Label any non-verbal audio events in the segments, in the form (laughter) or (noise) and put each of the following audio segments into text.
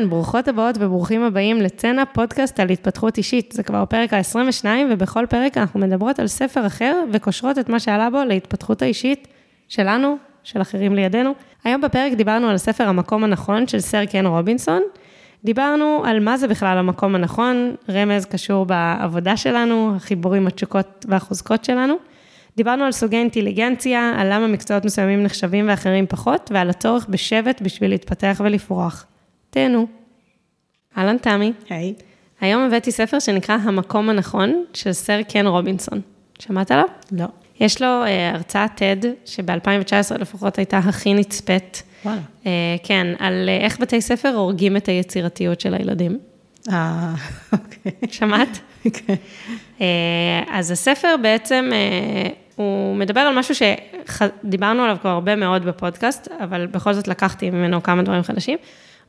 אהלן, ברוכות הבאות וברוכים הבאים לצנע פודקאסט על התפתחות אישית. זה כבר הפרק ה-22, ובכל פרק אנחנו מדברות על ספר אחר וקושרות את מה שעלה בו להתפתחות האישית שלנו, של אחרים לידינו. היום בפרק דיברנו על ספר המקום הנכון של סר קן רובינסון. דיברנו על מה זה בכלל המקום הנכון, רמז קשור בעבודה שלנו, החיבורים, התשוקות והחוזקות שלנו. דיברנו על סוגי אינטליגנציה, על למה מקצועות מסוימים נחשבים ואחרים פחות, ועל הצורך בשבט בשביל להתפתח ולפרוח. תהנו. אהלן תמי. היי. היום הבאתי ספר שנקרא המקום הנכון, של סר קן רובינסון. שמעת עליו? לא. יש לו אה, הרצאת TED, שב-2019 לפחות הייתה הכי נצפית. וואלה. אה, כן, על אה, איך בתי ספר הורגים את היצירתיות של הילדים. אה, (laughs) אוקיי. שמעת? כן. אה, אז הספר בעצם, אה, הוא מדבר על משהו שדיברנו עליו כבר הרבה מאוד בפודקאסט, אבל בכל זאת לקחתי ממנו כמה דברים חדשים.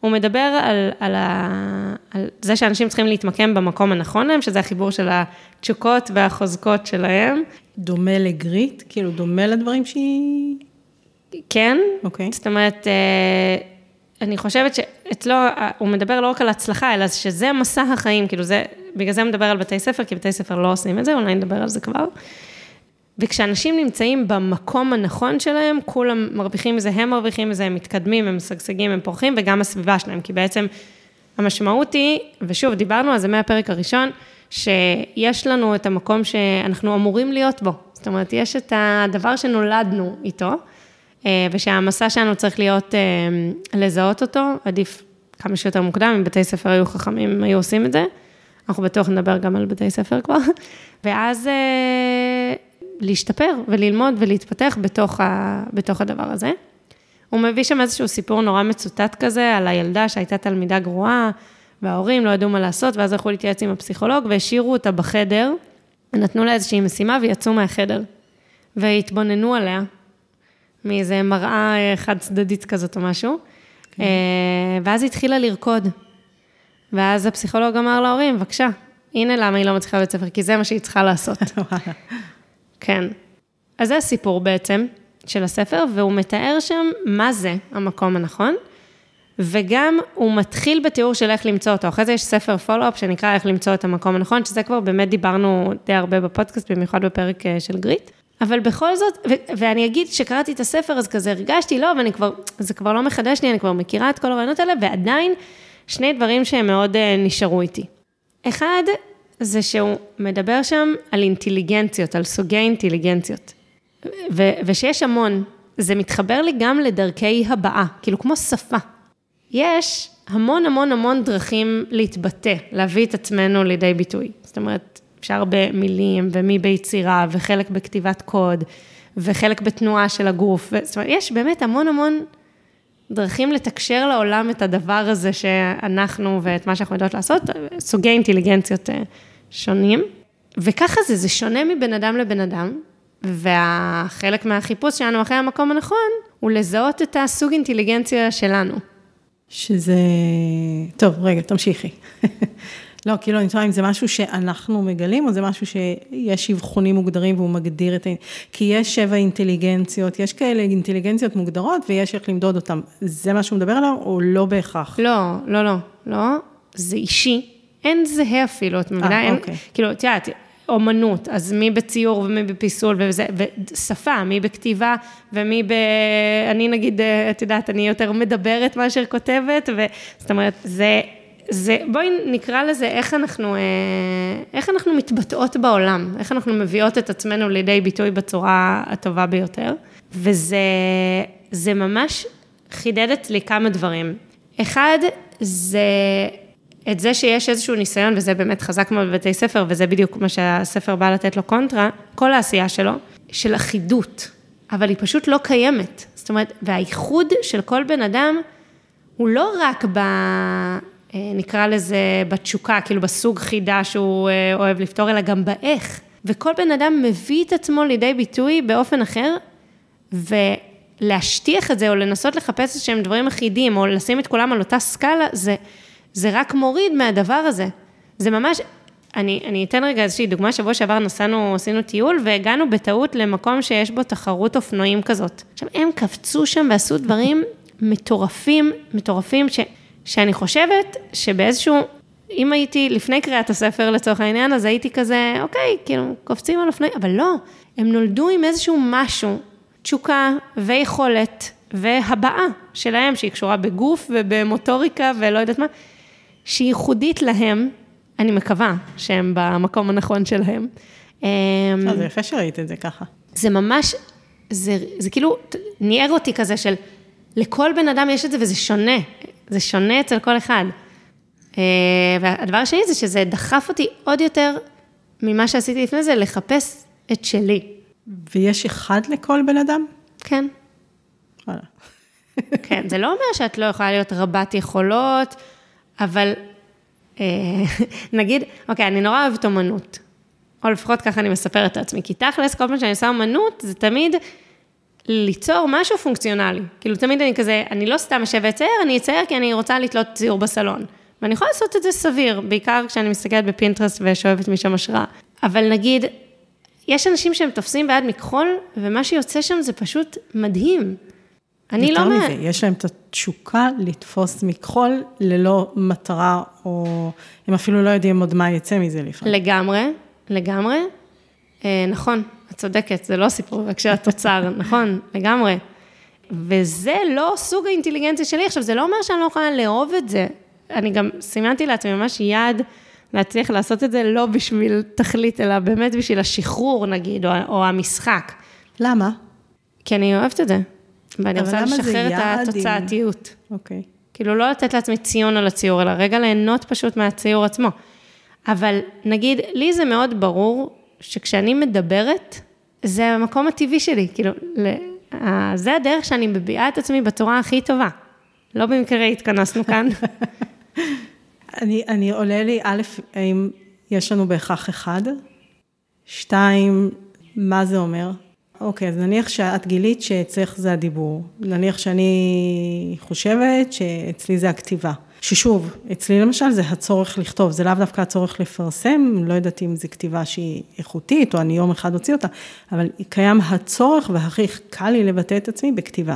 הוא מדבר על, על, ה, על זה שאנשים צריכים להתמקם במקום הנכון להם, שזה החיבור של התשוקות והחוזקות שלהם. דומה לגריט? כאילו, דומה לדברים שהיא... כן, אוקיי. זאת אומרת, אה, אני חושבת שאצלו, אה, הוא מדבר לא רק על הצלחה, אלא שזה מסע החיים, כאילו זה, בגלל זה הוא מדבר על בתי ספר, כי בתי ספר לא עושים את זה, אולי נדבר על זה כבר. וכשאנשים נמצאים במקום הנכון שלהם, כולם מרוויחים מזה, הם מרוויחים מזה, הם מתקדמים, הם משגשגים, הם פורחים, וגם הסביבה שלהם, כי בעצם המשמעות היא, ושוב, דיברנו על זה מהפרק הראשון, שיש לנו את המקום שאנחנו אמורים להיות בו. זאת אומרת, יש את הדבר שנולדנו איתו, אה, ושהמסע שלנו צריך להיות, אה, לזהות אותו, עדיף כמה שיותר מוקדם, אם בתי ספר היו חכמים, היו עושים את זה. אנחנו בטוח נדבר גם על בתי ספר כבר. (laughs) ואז אה, להשתפר וללמוד ולהתפתח בתוך, ה, בתוך הדבר הזה. הוא מביא שם איזשהו סיפור נורא מצוטט כזה, על הילדה שהייתה תלמידה גרועה, וההורים לא ידעו מה לעשות, ואז הלכו להתייעץ עם הפסיכולוג, והשאירו אותה בחדר, ונתנו לה איזושהי משימה, ויצאו מהחדר. והתבוננו עליה, מאיזה מראה אה, חד צדדית כזאת או משהו, כן. ואז היא התחילה לרקוד. ואז הפסיכולוג אמר להורים, בבקשה, הנה למה היא לא מצליחה בבית ספר, כי זה מה שהיא צריכה לעשות. (laughs) כן. אז זה הסיפור בעצם של הספר, והוא מתאר שם מה זה המקום הנכון, וגם הוא מתחיל בתיאור של איך למצוא אותו. אחרי זה יש ספר פולו-אפ שנקרא איך למצוא את המקום הנכון, שזה כבר באמת דיברנו די הרבה בפודקאסט, במיוחד בפרק אה, של גריט. אבל בכל זאת, ו- ואני אגיד שקראתי את הספר, אז כזה הרגשתי, לא, ואני כבר, זה כבר לא מחדש לי, אני כבר מכירה את כל הרעיונות האלה, ועדיין שני דברים שהם מאוד uh, נשארו איתי. אחד, זה שהוא מדבר שם על אינטליגנציות, על סוגי אינטליגנציות. ו- ושיש המון, זה מתחבר לי גם לדרכי הבעה, כאילו כמו שפה. יש המון המון המון דרכים להתבטא, להביא את עצמנו לידי ביטוי. זאת אומרת, אפשר במילים, ומי ביצירה, וחלק בכתיבת קוד, וחלק בתנועה של הגוף. זאת אומרת, יש באמת המון המון דרכים לתקשר לעולם את הדבר הזה שאנחנו ואת מה שאנחנו יודעות לעשות, סוגי אינטליגנציות אה, שונים. וככה זה, זה שונה מבן אדם לבן אדם, והחלק מהחיפוש שלנו אחרי המקום הנכון, הוא לזהות את הסוג אינטליגנציה שלנו. שזה... טוב, רגע, תמשיכי. (laughs) לא, כאילו, אני תוהה אם זה משהו שאנחנו מגלים, או זה משהו שיש אבחונים מוגדרים והוא מגדיר את ה... כי יש שבע אינטליגנציות, יש כאלה אינטליגנציות מוגדרות ויש איך למדוד אותן. זה מה שהוא מדבר עליו, או לא בהכרח? לא, לא, לא, לא. זה אישי. אין זהה אפילו, את מבינה? אה, אוקיי. כאילו, את יודעת, אומנות, אז מי בציור ומי בפיסול וזה, ושפה, מי בכתיבה ומי ב... אני נגיד, את יודעת, אני יותר מדברת מאשר כותבת, וזאת אומרת, זה... זה, בואי נקרא לזה איך אנחנו, אה, איך אנחנו מתבטאות בעולם, איך אנחנו מביאות את עצמנו לידי ביטוי בצורה הטובה ביותר. וזה זה ממש חידד אצלי כמה דברים. אחד, זה את זה שיש איזשהו ניסיון, וזה באמת חזק מאוד בבתי ספר, וזה בדיוק מה שהספר בא לתת לו קונטרה, כל העשייה שלו, של אחידות, אבל היא פשוט לא קיימת. זאת אומרת, והאיחוד של כל בן אדם, הוא לא רק ב... אה, נקרא לזה בתשוקה, כאילו בסוג חידה שהוא אה, אוהב לפתור, אלא גם באיך. וכל בן אדם מביא את עצמו לידי ביטוי באופן אחר, ולהשטיח את זה, או לנסות לחפש איזשהם דברים אחידים, או לשים את כולם על אותה סקאלה, זה, זה רק מוריד מהדבר הזה. זה ממש, אני, אני אתן רגע איזושהי דוגמה, שבוע שעבר נסענו, עשינו טיול, והגענו בטעות למקום שיש בו תחרות אופנועים כזאת. עכשיו, הם קפצו שם ועשו דברים מטורפים, מטורפים, ש... שאני חושבת שבאיזשהו, אם הייתי לפני קריאת הספר לצורך העניין, אז הייתי כזה, אוקיי, כאילו, קופצים על אופנועים, אבל לא, הם נולדו עם איזשהו משהו, תשוקה ויכולת והבעה שלהם, שהיא קשורה בגוף ובמוטוריקה ולא יודעת מה, שהיא ייחודית להם, אני מקווה שהם במקום הנכון שלהם. אמ, אה, זה יפה שראית את זה ככה. זה ממש, זה, זה כאילו ניער אותי כזה של, לכל בן אדם יש את זה וזה שונה, זה שונה אצל כל אחד. אה, והדבר השני זה שזה דחף אותי עוד יותר ממה שעשיתי לפני זה, לחפש את שלי. ויש אחד לכל בן אדם? כן. וואלה. כן, זה לא אומר שאת לא יכולה להיות רבת יכולות, אבל אה, (laughs) נגיד, אוקיי, אני נורא אוהבת אומנות, או לפחות ככה אני מספרת לעצמי, כי תכלס, כל פעם שאני עושה אומנות, זה תמיד ליצור משהו פונקציונלי. כאילו, תמיד אני כזה, אני לא סתם אשב ואצייר, אני אצייר כי אני רוצה לתלות ציור בסלון. ואני יכולה לעשות את זה סביר, בעיקר כשאני מסתכלת בפינטרסט ושואבת משם השראה. אבל נגיד, יש אנשים שהם תופסים ביד מכחול, ומה שיוצא שם זה פשוט מדהים. אני לא... יותר מזה, יש להם את התשוקה לתפוס מכחול ללא מטרה, או הם אפילו לא יודעים עוד מה יצא מזה לפעמים. לגמרי, לגמרי. אה, נכון, את צודקת, זה לא סיפור רק של התוצר, (laughs) נכון, לגמרי. וזה לא סוג האינטליגנציה שלי. עכשיו, זה לא אומר שאני לא יכולה לאהוב את זה. אני גם סימנתי לעצמי ממש יעד להצליח לעשות את זה לא בשביל תכלית, אלא באמת בשביל השחרור, נגיד, או, או המשחק. למה? כי אני אוהבת את זה. ואני רוצה לשחרר את התוצאתיות. אוקיי. כאילו, לא לתת לעצמי ציון על הציור, אלא רגע ליהנות פשוט מהציור עצמו. אבל נגיד, לי זה מאוד ברור שכשאני מדברת, זה המקום הטבעי שלי, כאילו, זה הדרך שאני מביעה את עצמי בצורה הכי טובה. לא במקרה התכנסנו כאן. (laughs) אני, אני עולה לי, א', האם יש לנו בהכרח אחד? שתיים, מה זה אומר? אוקיי, אז נניח שאת גילית שאצלך זה הדיבור. נניח שאני חושבת שאצלי זה הכתיבה. ששוב, אצלי למשל זה הצורך לכתוב, זה לאו דווקא הצורך לפרסם, לא יודעת אם זו כתיבה שהיא איכותית, או אני יום אחד אוציא אותה, אבל קיים הצורך והכי קל לי לבטא את עצמי בכתיבה.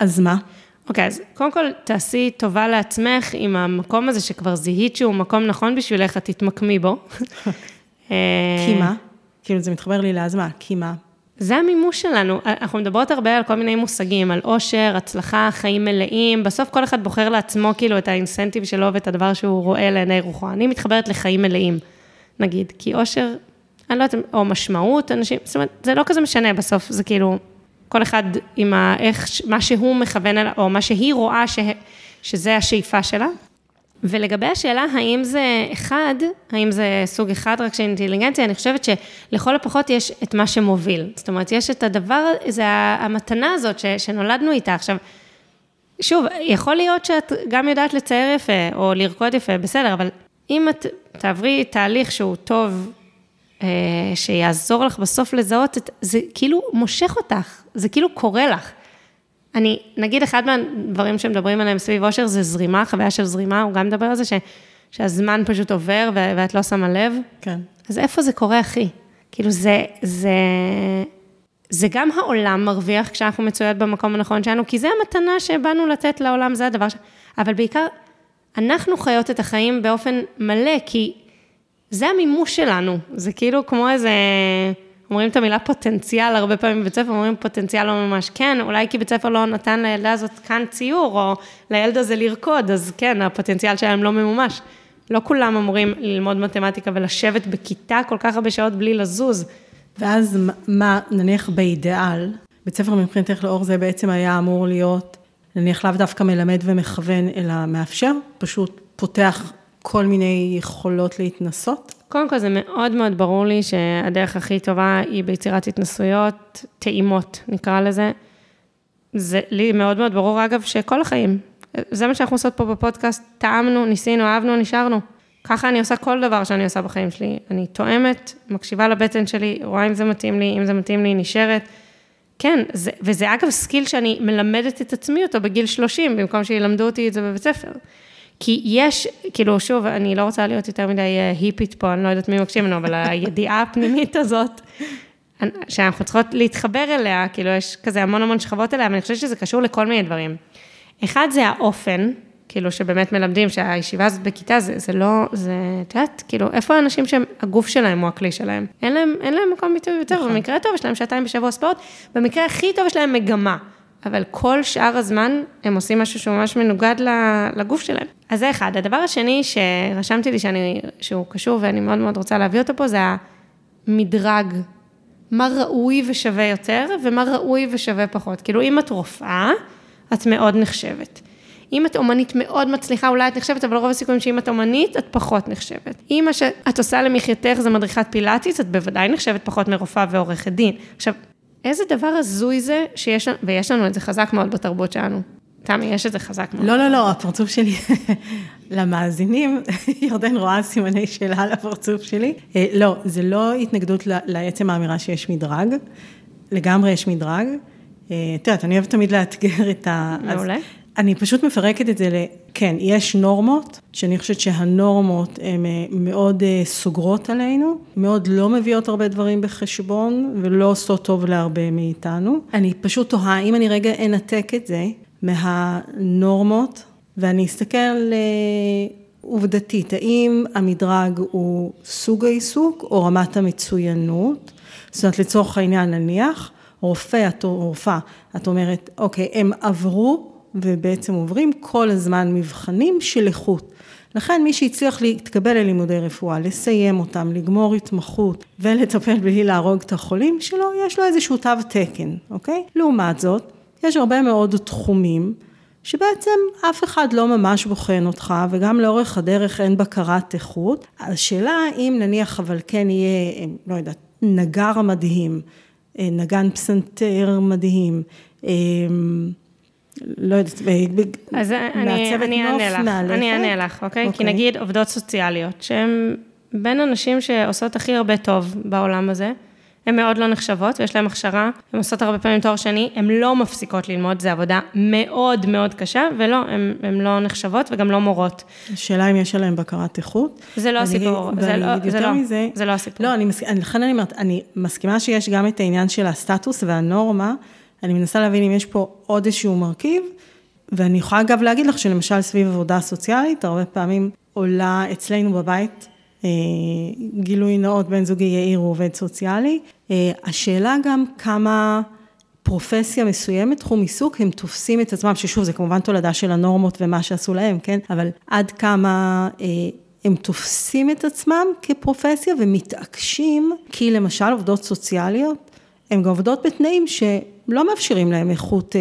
אז מה? אוקיי, אז קודם כל, תעשי טובה לעצמך עם המקום הזה שכבר זיהית שהוא מקום נכון בשבילך, את תתמקמי בו. אה, (laughs) כי מה? כאילו זה מתחבר לי לאז מה? כי מה? זה המימוש שלנו. אנחנו מדברות הרבה על כל מיני מושגים, על עושר, הצלחה, חיים מלאים. בסוף כל אחד בוחר לעצמו כאילו את האינסנטיב שלו ואת הדבר שהוא רואה לעיני רוחו. אני מתחברת לחיים מלאים, נגיד, כי עושר, אני לא יודעת, או משמעות, אנשים, זאת אומרת, זה לא כזה משנה בסוף, זה כאילו, כל אחד עם ה, איך, מה שהוא מכוון אליו, או מה שהיא רואה ש, שזה השאיפה שלה. ולגבי השאלה האם זה אחד, האם זה סוג אחד רק של אינטליגנציה, אני חושבת שלכל הפחות יש את מה שמוביל. זאת אומרת, יש את הדבר, זה המתנה הזאת ש, שנולדנו איתה. עכשיו, שוב, יכול להיות שאת גם יודעת לצייר יפה, או לרקוד יפה, בסדר, אבל אם את תעברי תהליך שהוא טוב, אה, שיעזור לך בסוף לזהות, זה כאילו מושך אותך, זה כאילו קורה לך. אני, נגיד אחד מהדברים שמדברים עליהם סביב אושר זה זרימה, חוויה של זרימה, הוא גם מדבר על זה ש, שהזמן פשוט עובר ו- ואת לא שמה לב. כן. אז איפה זה קורה, אחי? כאילו זה, זה, זה גם העולם מרוויח כשאנחנו מצויות במקום הנכון שלנו, כי זה המתנה שבאנו לתת לעולם, זה הדבר ש... אבל בעיקר, אנחנו חיות את החיים באופן מלא, כי זה המימוש שלנו. זה כאילו כמו איזה, אומרים את המילה פוטנציאל הרבה פעמים בבית ספר, אומרים פוטנציאל לא ממש. כן, אולי כי בית ספר לא נתן לילדה הזאת כאן ציור, או לילד הזה לרקוד, אז כן, הפוטנציאל שלהם לא ממומש. לא כולם אמורים ללמוד מתמטיקה ולשבת בכיתה כל כך הרבה שעות בלי לזוז. ואז מה- נניח באידיאל, בית ספר מבחינתך לאור זה בעצם היה אמור להיות, נניח לאו דווקא מלמד ומכוון, אלא מאפשר, פשוט פותח כל מיני יכולות להתנסות. קודם כל, זה מאוד מאוד ברור לי שהדרך הכי טובה היא ביצירת התנסויות טעימות, נקרא לזה. זה לי מאוד מאוד ברור, אגב, שכל החיים, זה מה שאנחנו עושות פה בפודקאסט, טעמנו, ניסינו, אהבנו, נשארנו. ככה אני עושה כל דבר שאני עושה בחיים שלי. אני תואמת, מקשיבה לבטן שלי, רואה אם זה מתאים לי, אם זה מתאים לי, נשארת. כן, זה, וזה אגב skill שאני מלמדת את עצמי אותו בגיל 30, במקום שילמדו אותי את זה בבית ספר. כי יש, כאילו, שוב, אני לא רוצה להיות יותר מדי אה, היפית פה, אני לא יודעת מי מקשיב לנו, אבל הידיעה הפנימית הזאת, שאנחנו צריכות להתחבר אליה, כאילו, יש כזה המון המון שכבות אליה, אבל אני חושבת שזה קשור לכל מיני דברים. אחד זה האופן כאילו שבאמת מלמדים שהישיבה הזאת בכיתה זה, זה לא, זה, את יודעת, כאילו, איפה האנשים שהגוף שלהם הוא הכלי שלהם? אין להם, אין להם מקום ביטוי יותר, נכון. במקרה הטוב יש להם שעתיים בשבוע ספורט, במקרה הכי טוב יש להם מגמה. אבל כל שאר הזמן הם עושים משהו שהוא ממש מנוגד לגוף שלהם. אז זה אחד. הדבר השני שרשמתי לי שאני, שהוא קשור ואני מאוד מאוד רוצה להביא אותו פה, זה המדרג. מה ראוי ושווה יותר, ומה ראוי ושווה פחות. כאילו, אם את רופאה, את מאוד נחשבת. אם את אומנית מאוד מצליחה, אולי את נחשבת, אבל רוב הסיכויים שאם את אומנית, את פחות נחשבת. אם מה שאת עושה למחייתך זה מדריכת פילאטיס, את בוודאי נחשבת פחות מרופאה ועורכת דין. עכשיו, איזה דבר הזוי זה שיש, ויש לנו את זה חזק מאוד בתרבות שלנו. תמי, יש את זה חזק מאוד. לא, לא, לא, הפרצוף שלי, (laughs) למאזינים, (laughs) ירדן רואה סימני שאלה על הפרצוף שלי. אה, לא, זה לא התנגדות לעצם האמירה שיש מדרג, לגמרי יש מדרג. אה, את יודעת, אני אוהבת תמיד לאתגר את ה... מעולה. אני פשוט מפרקת את זה ל... כן, יש נורמות, שאני חושבת שהנורמות הן אה, מאוד אה, סוגרות עלינו, מאוד לא מביאות הרבה דברים בחשבון, ולא עושות טוב להרבה מאיתנו. אני פשוט תוהה, אם אני רגע אנתק את זה מהנורמות, ואני אסתכל אה, עובדתית, האם המדרג הוא סוג העיסוק או רמת המצוינות? זאת אומרת, לצורך העניין נניח, רופא או רופאה, את אומרת, אוקיי, הם עברו ובעצם עוברים כל הזמן מבחנים של איכות. לכן מי שהצליח להתקבל ללימודי רפואה, לסיים אותם, לגמור התמחות ולטפל בלי להרוג את החולים שלו, יש לו איזשהו תו תקן, אוקיי? לעומת זאת, יש הרבה מאוד תחומים שבעצם אף אחד לא ממש בוחן אותך וגם לאורך הדרך אין בקרת איכות. השאלה אם נניח אבל כן יהיה, לא יודעת, נגר מדהים, נגן פסנתר מדהים, לא יודעת, אז אני, אני אענה לך. אני אענה לך, אוקיי? אוקיי? כי נגיד עובדות סוציאליות, שהן בין הנשים שעושות הכי הרבה טוב בעולם הזה, הן מאוד לא נחשבות, ויש להן הכשרה, הן עושות הרבה פעמים תואר שני, הן לא מפסיקות ללמוד, זו עבודה מאוד מאוד קשה, ולא, הן לא נחשבות וגם לא מורות. השאלה אם יש עליהן בקרת איכות. זה לא הסיפור, זה לא, זה לא, מזה, זה לא הסיפור. לא, לכן אני אומרת, אני מסכימה שיש גם את העניין של הסטטוס והנורמה, אני מנסה להבין אם יש פה עוד איזשהו מרכיב, ואני יכולה אגב להגיד לך שלמשל סביב עבודה סוציאלית, הרבה פעמים עולה אצלנו בבית, אה, גילוי נאות בן זוגי יאיר הוא עובד סוציאלי, אה, השאלה גם כמה פרופסיה מסוימת, תחום עיסוק, הם תופסים את עצמם, ששוב, זה כמובן תולדה של הנורמות ומה שעשו להם, כן? אבל עד כמה... אה, הם תופסים את עצמם כפרופסיה ומתעקשים, כי למשל עובדות סוציאליות, הן גם עובדות בתנאים ש... לא מאפשרים להם איכות, אה,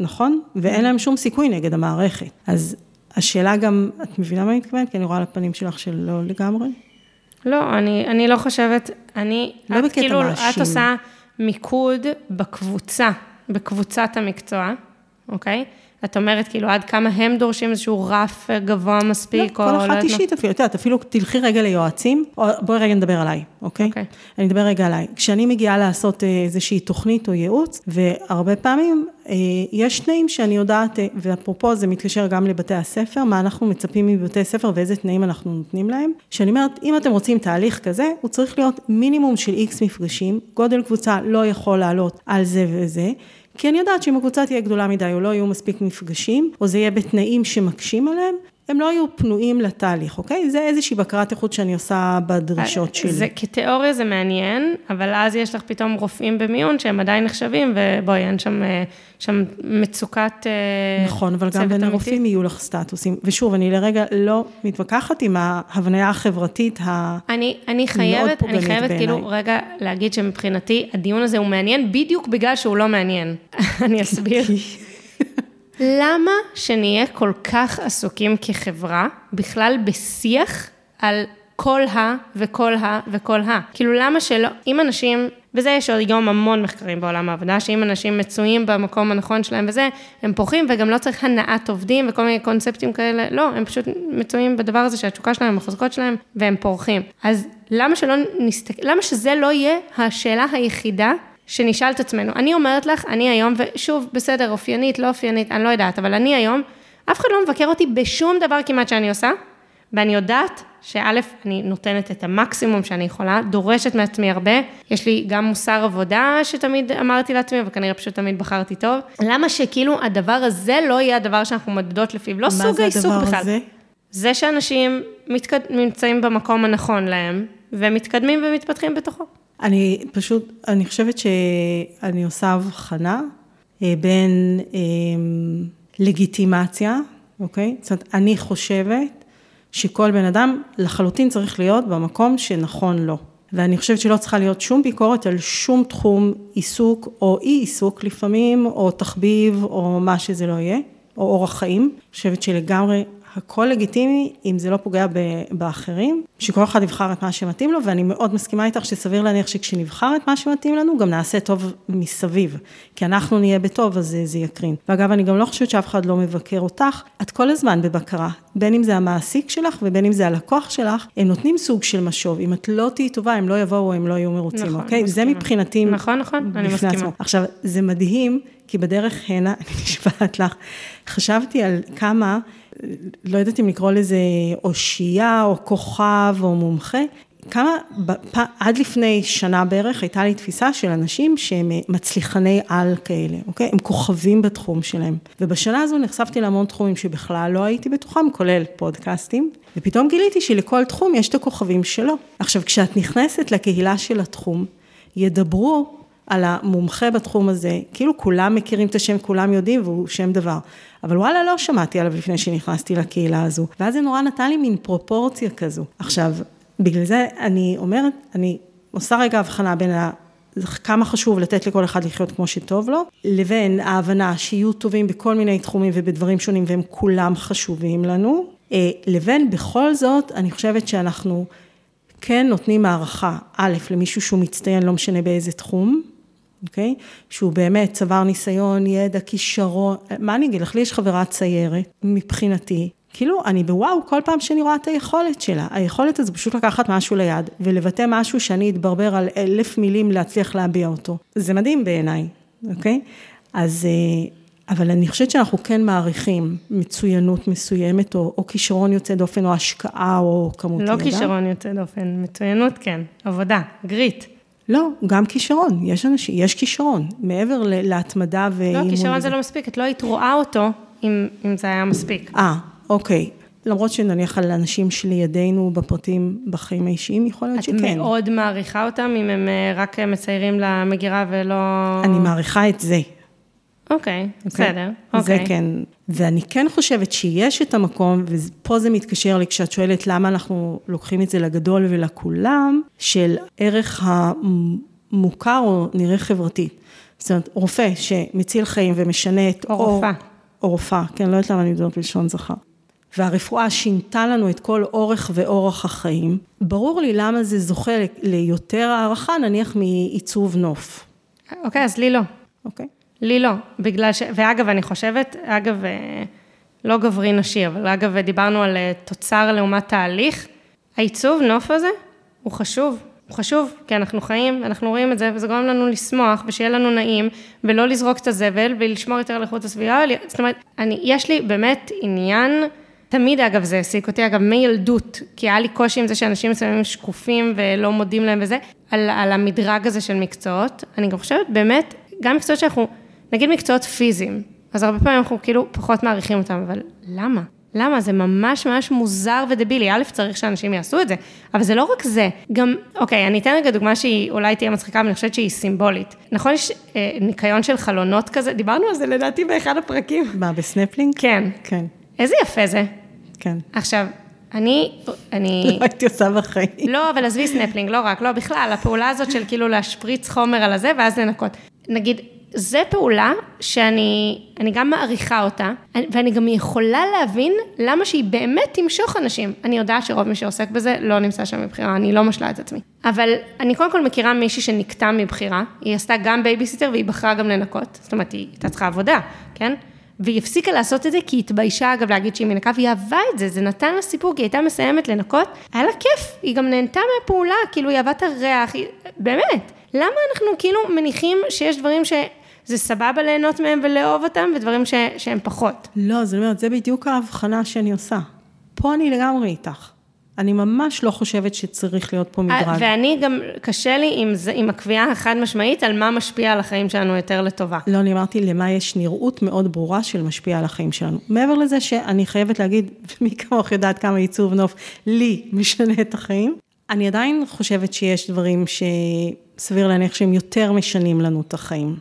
נכון? ואין להם שום סיכוי נגד המערכת. אז השאלה גם, את מבינה מה אני מתכוונת? כי אני רואה על הפנים שלך שלא לגמרי. לא, אני, אני לא חושבת, אני, לא את כאילו, מאשים. את עושה מיקוד בקבוצה, בקבוצת המקצוע, אוקיי? את אומרת, כאילו, עד כמה הם דורשים איזשהו רף גבוה מספיק, לא, או... לא, כל אחת אישית אפילו, את יודעת, אפילו תלכי רגע ליועצים, או בואי רגע נדבר עליי, אוקיי? אוקיי. אני אדבר רגע עליי. כשאני מגיעה לעשות אה, איזושהי תוכנית או ייעוץ, והרבה פעמים אה, יש תנאים שאני יודעת, אה, ואפרופו זה מתקשר גם לבתי הספר, מה אנחנו מצפים מבתי ספר ואיזה תנאים אנחנו נותנים להם. שאני אומרת, אם אתם רוצים תהליך כזה, הוא צריך להיות מינימום של איקס מפגשים, גודל קבוצה לא יכול לעלות על זה וזה. כי אני יודעת שאם הקבוצה תהיה גדולה מדי או לא יהיו מספיק מפגשים, או זה יהיה בתנאים שמקשים עליהם, הם לא יהיו פנויים לתהליך, אוקיי? זה איזושהי בקרת איכות שאני עושה בדרישות שלי. זה, כתיאוריה זה מעניין, אבל אז יש לך פתאום רופאים במיון שהם עדיין נחשבים, ובואי, אין שם, אה, שם מצוקת אה, נכון, אבל גם בין הרופאים יהיו לך סטטוסים. ושוב, אני לרגע לא מתווכחת עם ההבניה החברתית המאוד אני, אני חייבת, אני חייבת כאילו רגע להגיד שמבחינתי הדיון הזה הוא מעניין בדיוק בגלל שהוא לא מעניין. (laughs) אני אסביר. למה שנהיה כל כך עסוקים כחברה, בכלל בשיח על כל ה וכל ה וכל ה? כאילו למה שלא, אם אנשים, וזה יש עוד היום המון מחקרים בעולם העבודה, שאם אנשים מצויים במקום הנכון שלהם וזה, הם פורחים וגם לא צריך הנעת עובדים וכל מיני קונספטים כאלה, לא, הם פשוט מצויים בדבר הזה שהתשוקה שלהם, החוזקות שלהם, והם פורחים. אז למה שלא נסתכל, למה שזה לא יהיה השאלה היחידה שנשאל את עצמנו. אני אומרת לך, אני היום, ושוב, בסדר, אופיינית, לא אופיינית, אני לא יודעת, אבל אני היום, אף אחד לא מבקר אותי בשום דבר כמעט שאני עושה, ואני יודעת שא', אני נותנת את המקסימום שאני יכולה, דורשת מעצמי הרבה, יש לי גם מוסר עבודה שתמיד אמרתי לעצמי, וכנראה פשוט תמיד בחרתי טוב. למה שכאילו הדבר הזה לא יהיה הדבר שאנחנו מדדות לפיו, לא סוג העיסוק בכלל. מה זה הדבר הזה? זה שאנשים מתקד... נמצאים במקום הנכון להם, ומתקדמים ומתפתחים בתוכו. אני פשוט, אני חושבת שאני עושה הבחנה אה, בין אה, לגיטימציה, אוקיי? זאת אומרת, אני חושבת שכל בן אדם לחלוטין צריך להיות במקום שנכון לו. ואני חושבת שלא צריכה להיות שום ביקורת על שום תחום עיסוק או אי עיסוק לפעמים, או תחביב, או מה שזה לא יהיה, או אורח חיים. אני חושבת שלגמרי הכל לגיטימי, אם זה לא פוגע באחרים, שכל אחד יבחר את מה שמתאים לו, ואני מאוד מסכימה איתך שסביר להניח שכשנבחר את מה שמתאים לנו, גם נעשה טוב מסביב. כי אנחנו נהיה בטוב, אז זה, זה יקרין. ואגב, אני גם לא חושבת שאף אחד לא מבקר אותך, את כל הזמן בבקרה. בין אם זה המעסיק שלך ובין אם זה הלקוח שלך, הם נותנים סוג של משוב. אם את לא תהיי טובה, הם לא יבואו, הם לא יהיו מרוצים, נכון, אוקיי? מסכימה. זה מבחינתי... נכון, נכון, אני מסכימה. עצמו. עכשיו, זה מדהים, כי בדרך הנה, (laughs) אני נשבעת לך, חשבתי על כמה... לא יודעת אם לקרוא לזה אושייה או כוכב או מומחה, כמה, בפ... עד לפני שנה בערך הייתה לי תפיסה של אנשים שהם מצליחני על כאלה, אוקיי? הם כוכבים בתחום שלהם. ובשנה הזו נחשפתי להמון תחומים שבכלל לא הייתי בתוכם, כולל פודקאסטים, ופתאום גיליתי שלכל תחום יש את הכוכבים שלו. עכשיו, כשאת נכנסת לקהילה של התחום, ידברו על המומחה בתחום הזה, כאילו כולם מכירים את השם, כולם יודעים והוא שם דבר. אבל וואלה, לא שמעתי עליו לפני שנכנסתי לקהילה הזו. ואז זה נורא נתן לי מין פרופורציה כזו. עכשיו, בגלל זה אני אומרת, אני עושה רגע הבחנה בין ה... כמה חשוב לתת לכל אחד לחיות כמו שטוב לו, לבין ההבנה שיהיו טובים בכל מיני תחומים ובדברים שונים והם כולם חשובים לנו, אה, לבין בכל זאת, אני חושבת שאנחנו כן נותנים הערכה, א', למישהו שהוא מצטיין, לא משנה באיזה תחום, אוקיי? שהוא באמת צבר ניסיון, ידע, כישרון, מה אני אגיד לך, לי יש חברה ציירת, מבחינתי, כאילו, אני בוואו כל פעם שאני רואה את היכולת שלה. היכולת הזו פשוט לקחת משהו ליד, ולבטא משהו שאני אתברבר על אלף מילים להצליח להביע אותו. זה מדהים בעיניי, אוקיי? אז, אה, אבל אני חושבת שאנחנו כן מעריכים מצוינות מסוימת, או, או כישרון יוצא דופן, או השקעה, או כמות לא ידע. לא כישרון יוצא דופן, מצוינות כן, עבודה, גריט. לא, גם כישרון, יש אנשים, יש כישרון, מעבר להתמדה ואימון. לא, כישרון זה לא מספיק, את לא היית רואה אותו אם, אם זה היה מספיק. אה, אוקיי. למרות שנניח על אנשים שלידינו בפרטים בחיים האישיים, יכול להיות את שכן. את מאוד מעריכה אותם, אם הם אה, רק מציירים למגירה ולא... אני מעריכה את זה. אוקיי, okay, אוקיי? בסדר, אוקיי. זה כן. ואני כן חושבת שיש את המקום, ופה זה מתקשר לי כשאת שואלת למה אנחנו לוקחים את זה לגדול ולכולם, של ערך המוכר או נראה חברתי. זאת אומרת, רופא שמציל חיים ומשנה את... או רופאה. או רופאה, כן, לא יודעת למה אני מדברת בלשון זכר. והרפואה שינתה לנו את כל אורך ואורח החיים, ברור לי למה זה זוכה ליותר הערכה, נניח מעיצוב נוף. אוקיי, אז לי לא. אוקיי. לי לא, בגלל ש... ואגב, אני חושבת, אגב, אה, לא גברי נשי, אבל אגב, דיברנו על אה, תוצר לעומת תהליך, העיצוב נוף הזה הוא חשוב, הוא חשוב, כי אנחנו חיים, אנחנו רואים את זה, וזה גורם לנו לשמוח, ושיהיה לנו נעים, ולא לזרוק את הזבל, ולשמור יותר על איכות הסביבה, זאת אומרת, אני, יש לי באמת עניין, תמיד אגב זה העסיק אותי, אגב מילדות, כי היה לי קושי עם זה שאנשים מסוימים שקופים ולא מודים להם וזה, על, על המדרג הזה של מקצועות, אני גם חושבת באמת, גם מקצועות שאנחנו נגיד מקצועות פיזיים, אז הרבה פעמים אנחנו כאילו פחות מעריכים אותם, אבל למה? למה? זה ממש ממש מוזר ודבילי. א', צריך שאנשים יעשו את זה, אבל זה לא רק זה. גם, אוקיי, אני אתן רגע דוגמה שהיא אולי תהיה מצחיקה, אבל אני חושבת שהיא סימבולית. נכון, יש אה, ניקיון של חלונות כזה, דיברנו על זה לדעתי באחד הפרקים. מה, בסנפלינג? כן. כן. איזה יפה זה. כן. עכשיו, אני, אני... (laughs) לא הייתי עושה בחיים. לא, אבל עזבי סנפלינג, לא רק, לא, בכלל, הפעולה הזאת של כאילו להשפריץ חומר על הזה, ואז לנקות. נגיד, זה פעולה שאני גם מעריכה אותה, ואני גם יכולה להבין למה שהיא באמת תמשוך אנשים. אני יודעת שרוב מי שעוסק בזה לא נמצא שם מבחירה, אני לא משלה את עצמי. אבל אני קודם כל מכירה מישהי שניקתה מבחירה, היא עשתה גם בייביסיטר והיא בחרה גם לנקות, זאת אומרת, היא הייתה צריכה עבודה, כן? והיא הפסיקה לעשות את זה כי היא התביישה אגב להגיד שהיא מנקה, והיא אהבה את זה, זה נתן לה סיפור, כי היא הייתה מסיימת לנקות, היה לה כיף, היא גם נהנתה מהפעולה, כאילו היא אהבה את הריח, היא... באמת. למה אנחנו כאילו מניחים שיש דברים ש... זה סבבה ליהנות מהם ולאהוב אותם, ודברים ש, שהם פחות. לא, זאת אומרת, זה בדיוק ההבחנה שאני עושה. פה אני לגמרי איתך. אני ממש לא חושבת שצריך להיות פה מדרג. אה, ואני גם, קשה לי עם, זה, עם הקביעה החד משמעית על מה משפיע על החיים שלנו יותר לטובה. לא, אני אמרתי למה יש נראות מאוד ברורה של משפיע על החיים שלנו. מעבר לזה שאני חייבת להגיד, (laughs) מי כמוך יודעת כמה עיצוב נוף לי משנה את החיים, אני עדיין חושבת שיש דברים שסביר להניח שהם יותר משנים לנו את החיים.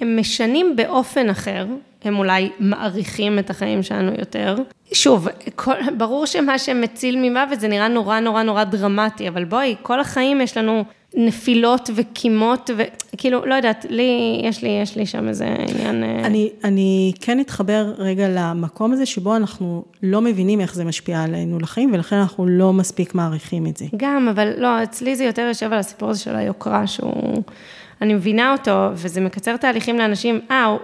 הם משנים באופן אחר, הם אולי מעריכים את החיים שלנו יותר. שוב, כל, ברור שמה שמציל ממוות זה נראה נורא נורא נורא דרמטי, אבל בואי, כל החיים יש לנו נפילות וקימות, וכאילו, לא יודעת, לי, יש לי, יש לי שם איזה עניין... אה, אני, אני כן אתחבר רגע למקום הזה, שבו אנחנו לא מבינים איך זה משפיע עלינו לחיים, ולכן אנחנו לא מספיק מעריכים את זה. גם, אבל לא, אצלי זה יותר יושב על הסיפור הזה של היוקרה, שהוא... אני מבינה אותו, וזה מקצר תהליכים לאנשים, אה,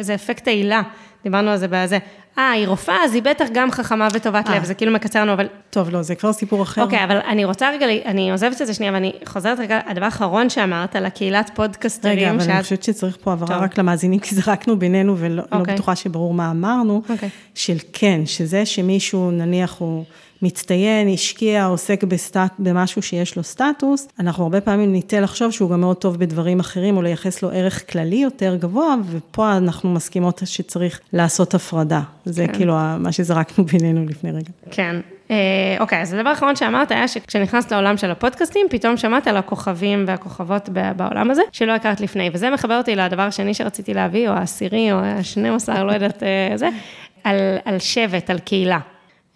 זה אפקט העילה, דיברנו על זה בזה. אה, היא רופאה, אז היא בטח גם חכמה וטובת לב, אה. זה כאילו מקצר לנו, אבל... טוב, לא, זה כבר סיפור אחר. אוקיי, אבל אני רוצה רגע, אני עוזבת את זה שנייה, ואני חוזרת רגע, הדבר האחרון שאמרת, על הקהילת פודקסטרים. רגע, אבל אני חושבת שצריך פה הבהרה רק למאזינים, כי זרקנו בינינו, ולא לא אוקיי. בטוחה שברור מה אמרנו, אוקיי. של כן, שזה שמישהו, נניח הוא... מצטיין, השקיע, עוסק בסטט, במשהו שיש לו סטטוס, אנחנו הרבה פעמים ניטה לחשוב שהוא גם מאוד טוב בדברים אחרים, או לייחס לו ערך כללי יותר גבוה, ופה אנחנו מסכימות שצריך לעשות הפרדה. זה כן. כאילו מה שזרקנו בינינו לפני רגע. כן. אה, אוקיי, אז הדבר האחרון שאמרת היה שכשנכנסת לעולם של הפודקאסטים, פתאום שמעת על הכוכבים והכוכבות בעולם הזה, שלא הכרת לפני, וזה מחבר אותי לדבר השני שרציתי להביא, או העשירי, או השני עשר, לא יודעת, אה, זה, על, על שבט, על קהילה.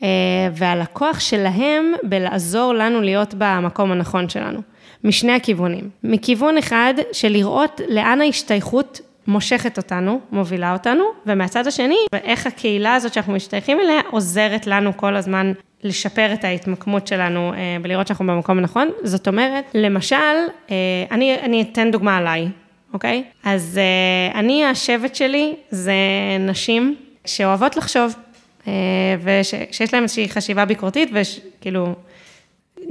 אה, ועל הכוח שלהם בלעזור לנו להיות במקום הנכון שלנו, משני הכיוונים. מכיוון אחד של לראות לאן ההשתייכות מושכת אותנו, מובילה אותנו, ומהצד השני, איך הקהילה הזאת שאנחנו משתייכים אליה עוזרת לנו כל הזמן לשפר את ההתמקמות שלנו אה, ולראות שאנחנו במקום הנכון. זאת אומרת, למשל, אה, אני, אני אתן דוגמה עליי, אוקיי? אז אני, השבט שלי זה נשים שאוהבות לחשוב. אה, ושיש להם איזושהי חשיבה ביקורתית, וכאילו,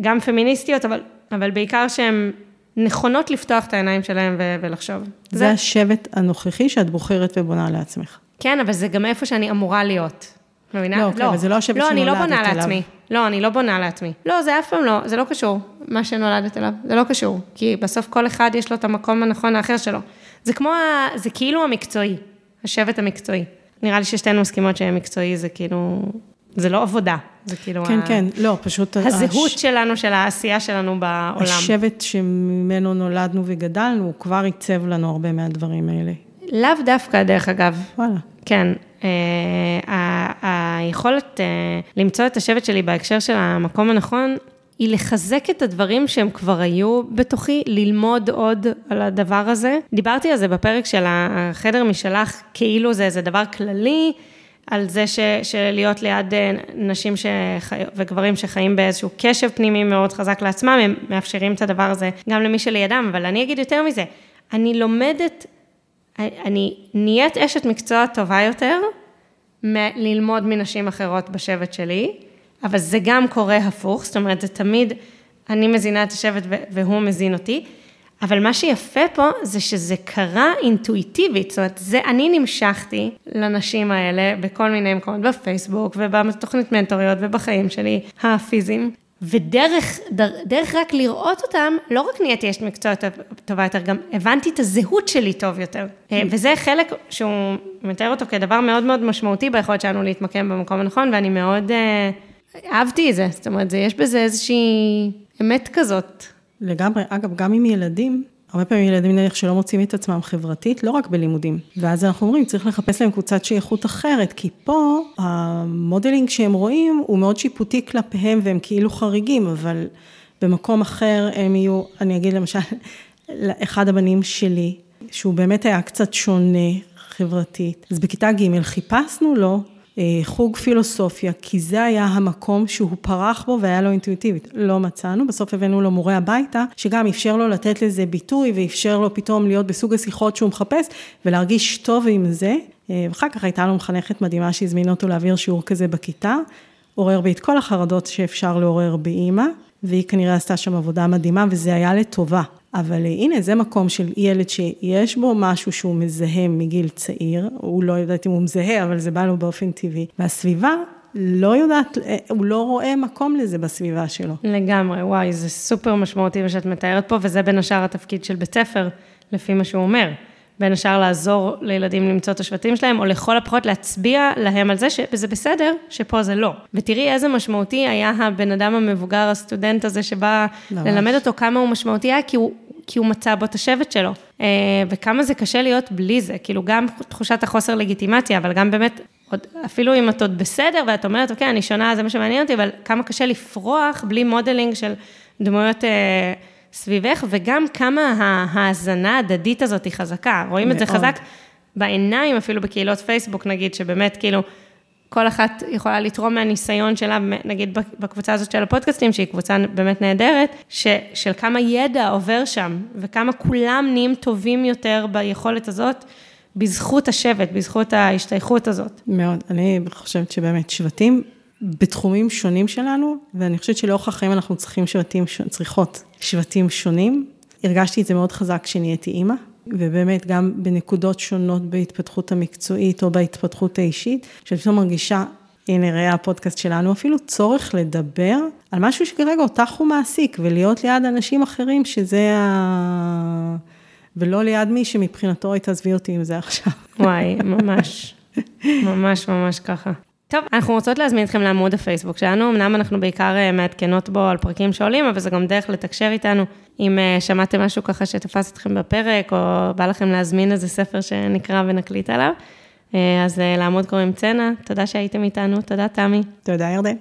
גם פמיניסטיות, אבל, אבל בעיקר שהן נכונות לפתוח את העיניים שלהם ו- ולחשוב. זה, זה השבט הנוכחי שאת בוחרת ובונה לעצמך. כן, אבל זה גם איפה שאני אמורה להיות. מבינה? לא, אוקיי, לא, אבל זה לא השבט לא, שנולדת אליו. לא, אני לא בונה לעצמי. לא, אני לא בונה לעצמי. לא, זה אף פעם לא, זה לא קשור, מה שנולדת אליו. זה לא קשור, כי בסוף כל אחד יש לו את המקום הנכון האחר שלו. זה כמו, זה כאילו המקצועי, השבט המקצועי. נראה לי ששתינו מסכימות שמקצועי זה כאילו, זה לא עבודה, זה כאילו... כן, ה... כן, לא, פשוט... הזהות הש... שלנו, של העשייה שלנו בעולם. השבט שממנו נולדנו וגדלנו, הוא כבר עיצב לנו הרבה מהדברים האלה. לאו דווקא, דרך אגב. וואלה. כן. אה, היכולת אה, למצוא את השבט שלי בהקשר של המקום הנכון, היא לחזק את הדברים שהם כבר היו בתוכי, ללמוד עוד על הדבר הזה. דיברתי על זה בפרק של החדר משלך, כאילו זה איזה דבר כללי, על זה ש, שלהיות ליד אה, נשים שחי, וגברים שחיים באיזשהו קשב פנימי מאוד חזק לעצמם, הם מאפשרים את הדבר הזה גם למי שלידם, אבל אני אגיד יותר מזה, אני לומדת, אני נהיית אשת מקצוע טובה יותר, ללמוד מנשים אחרות בשבט שלי, אבל זה גם קורה הפוך, זאת אומרת, זה תמיד, אני מזינה את השבט והוא מזין אותי, אבל מה שיפה פה זה שזה קרה אינטואיטיבית, זאת אומרת, זה, אני נמשכתי לנשים האלה בכל מיני מקומות, בפייסבוק ובתוכנית מנטוריות ובחיים שלי הפיזיים, ודרך דר, דרך רק לראות אותם, לא רק נהייתי אשת מקצוע טובה יותר, גם הבנתי את הזהות שלי טוב יותר. אה, וזה חלק שהוא מתאר אותו כדבר מאוד מאוד משמעותי ביכולת שלנו להתמקם במקום הנכון, ואני מאוד... אה, אהבתי את זה, זאת אומרת, יש בזה איזושהי אמת כזאת. לגמרי, אגב, גם עם ילדים, הרבה פעמים ילדים נניח שלא מוצאים את עצמם חברתית, לא רק בלימודים. ואז אנחנו אומרים, צריך לחפש להם קבוצת שייכות אחרת, כי פה המודלינג שהם רואים הוא מאוד שיפוטי כלפיהם והם כאילו חריגים, אבל במקום אחר הם יהיו, אני אגיד למשל, (laughs) לאחד הבנים שלי, שהוא באמת היה קצת שונה חברתית, אז בכיתה ג' חיפשנו לו חוג פילוסופיה, כי זה היה המקום שהוא פרח בו והיה לו אינטואיטיבית. לא מצאנו, בסוף הבאנו לו מורה הביתה, שגם אפשר לו לתת לזה ביטוי ואפשר לו פתאום להיות בסוג השיחות שהוא מחפש ולהרגיש טוב עם זה. אה, ואחר כך הייתה לו מחנכת מדהימה שהזמינה אותו להעביר שיעור כזה בכיתה, עורר בי את כל החרדות שאפשר לעורר באימא, והיא כנראה עשתה שם עבודה מדהימה וזה היה לטובה. אבל הנה, זה מקום של ילד שיש בו משהו שהוא מזהה מגיל צעיר, הוא לא יודעת אם הוא מזהה, אבל זה בא לו באופן טבעי. והסביבה לא יודעת, הוא לא רואה מקום לזה בסביבה שלו. לגמרי, וואי, זה סופר משמעותי מה שאת מתארת פה, וזה בין השאר התפקיד של בית ספר, לפי מה שהוא אומר. בין השאר לעזור לילדים למצוא את השבטים שלהם, או לכל הפחות להצביע להם על זה שזה בסדר, שפה זה לא. ותראי איזה משמעותי היה הבן אדם המבוגר, הסטודנט הזה, שבא ממש. ללמד אותו כמה הוא משמעותי היה, כי הוא, כי הוא מצא בו את השבט שלו. אה, וכמה זה קשה להיות בלי זה, כאילו גם תחושת החוסר לגיטימציה, אבל גם באמת, עוד, אפילו אם את עוד בסדר, ואת אומרת, אוקיי, אני שונה, זה מה שמעניין אותי, אבל כמה קשה לפרוח בלי modeling של דמויות... אה, סביבך, וגם כמה ההאזנה ההדדית הזאת היא חזקה. רואים מאוד. את זה חזק בעיניים, אפילו בקהילות פייסבוק, נגיד, שבאמת, כאילו, כל אחת יכולה לתרום מהניסיון שלה, נגיד בקבוצה הזאת של הפודקאסטים, שהיא קבוצה באמת נהדרת, ש, של כמה ידע עובר שם, וכמה כולם נהיים טובים יותר ביכולת הזאת, בזכות השבט, בזכות ההשתייכות הזאת. מאוד. אני חושבת שבאמת שבטים בתחומים שונים שלנו, ואני חושבת שלאורך החיים אנחנו צריכים שבטים, צריכות שבטים שונים. הרגשתי את זה מאוד חזק כשנהייתי אימא, ובאמת גם בנקודות שונות בהתפתחות המקצועית או בהתפתחות האישית, שאני פתאום מרגישה, הנה ראה הפודקאסט שלנו, אפילו צורך לדבר על משהו שכרגע אותך הוא מעסיק, ולהיות ליד אנשים אחרים שזה ה... ולא ליד מי שמבחינתו היא תעזבי אותי עם זה עכשיו. וואי, ממש, ממש ממש ככה. טוב, אנחנו רוצות להזמין אתכם לעמוד הפייסבוק שלנו, אמנם אנחנו בעיקר אה, מעדכנות בו על פרקים שעולים, אבל זה גם דרך לתקשר איתנו. אם אה, שמעתם משהו ככה שתפס אתכם בפרק, או בא לכם להזמין איזה ספר שנקרא ונקליט עליו, אה, אז לעמוד קוראים צנע, תודה שהייתם איתנו, תודה תמי. תודה ירדן.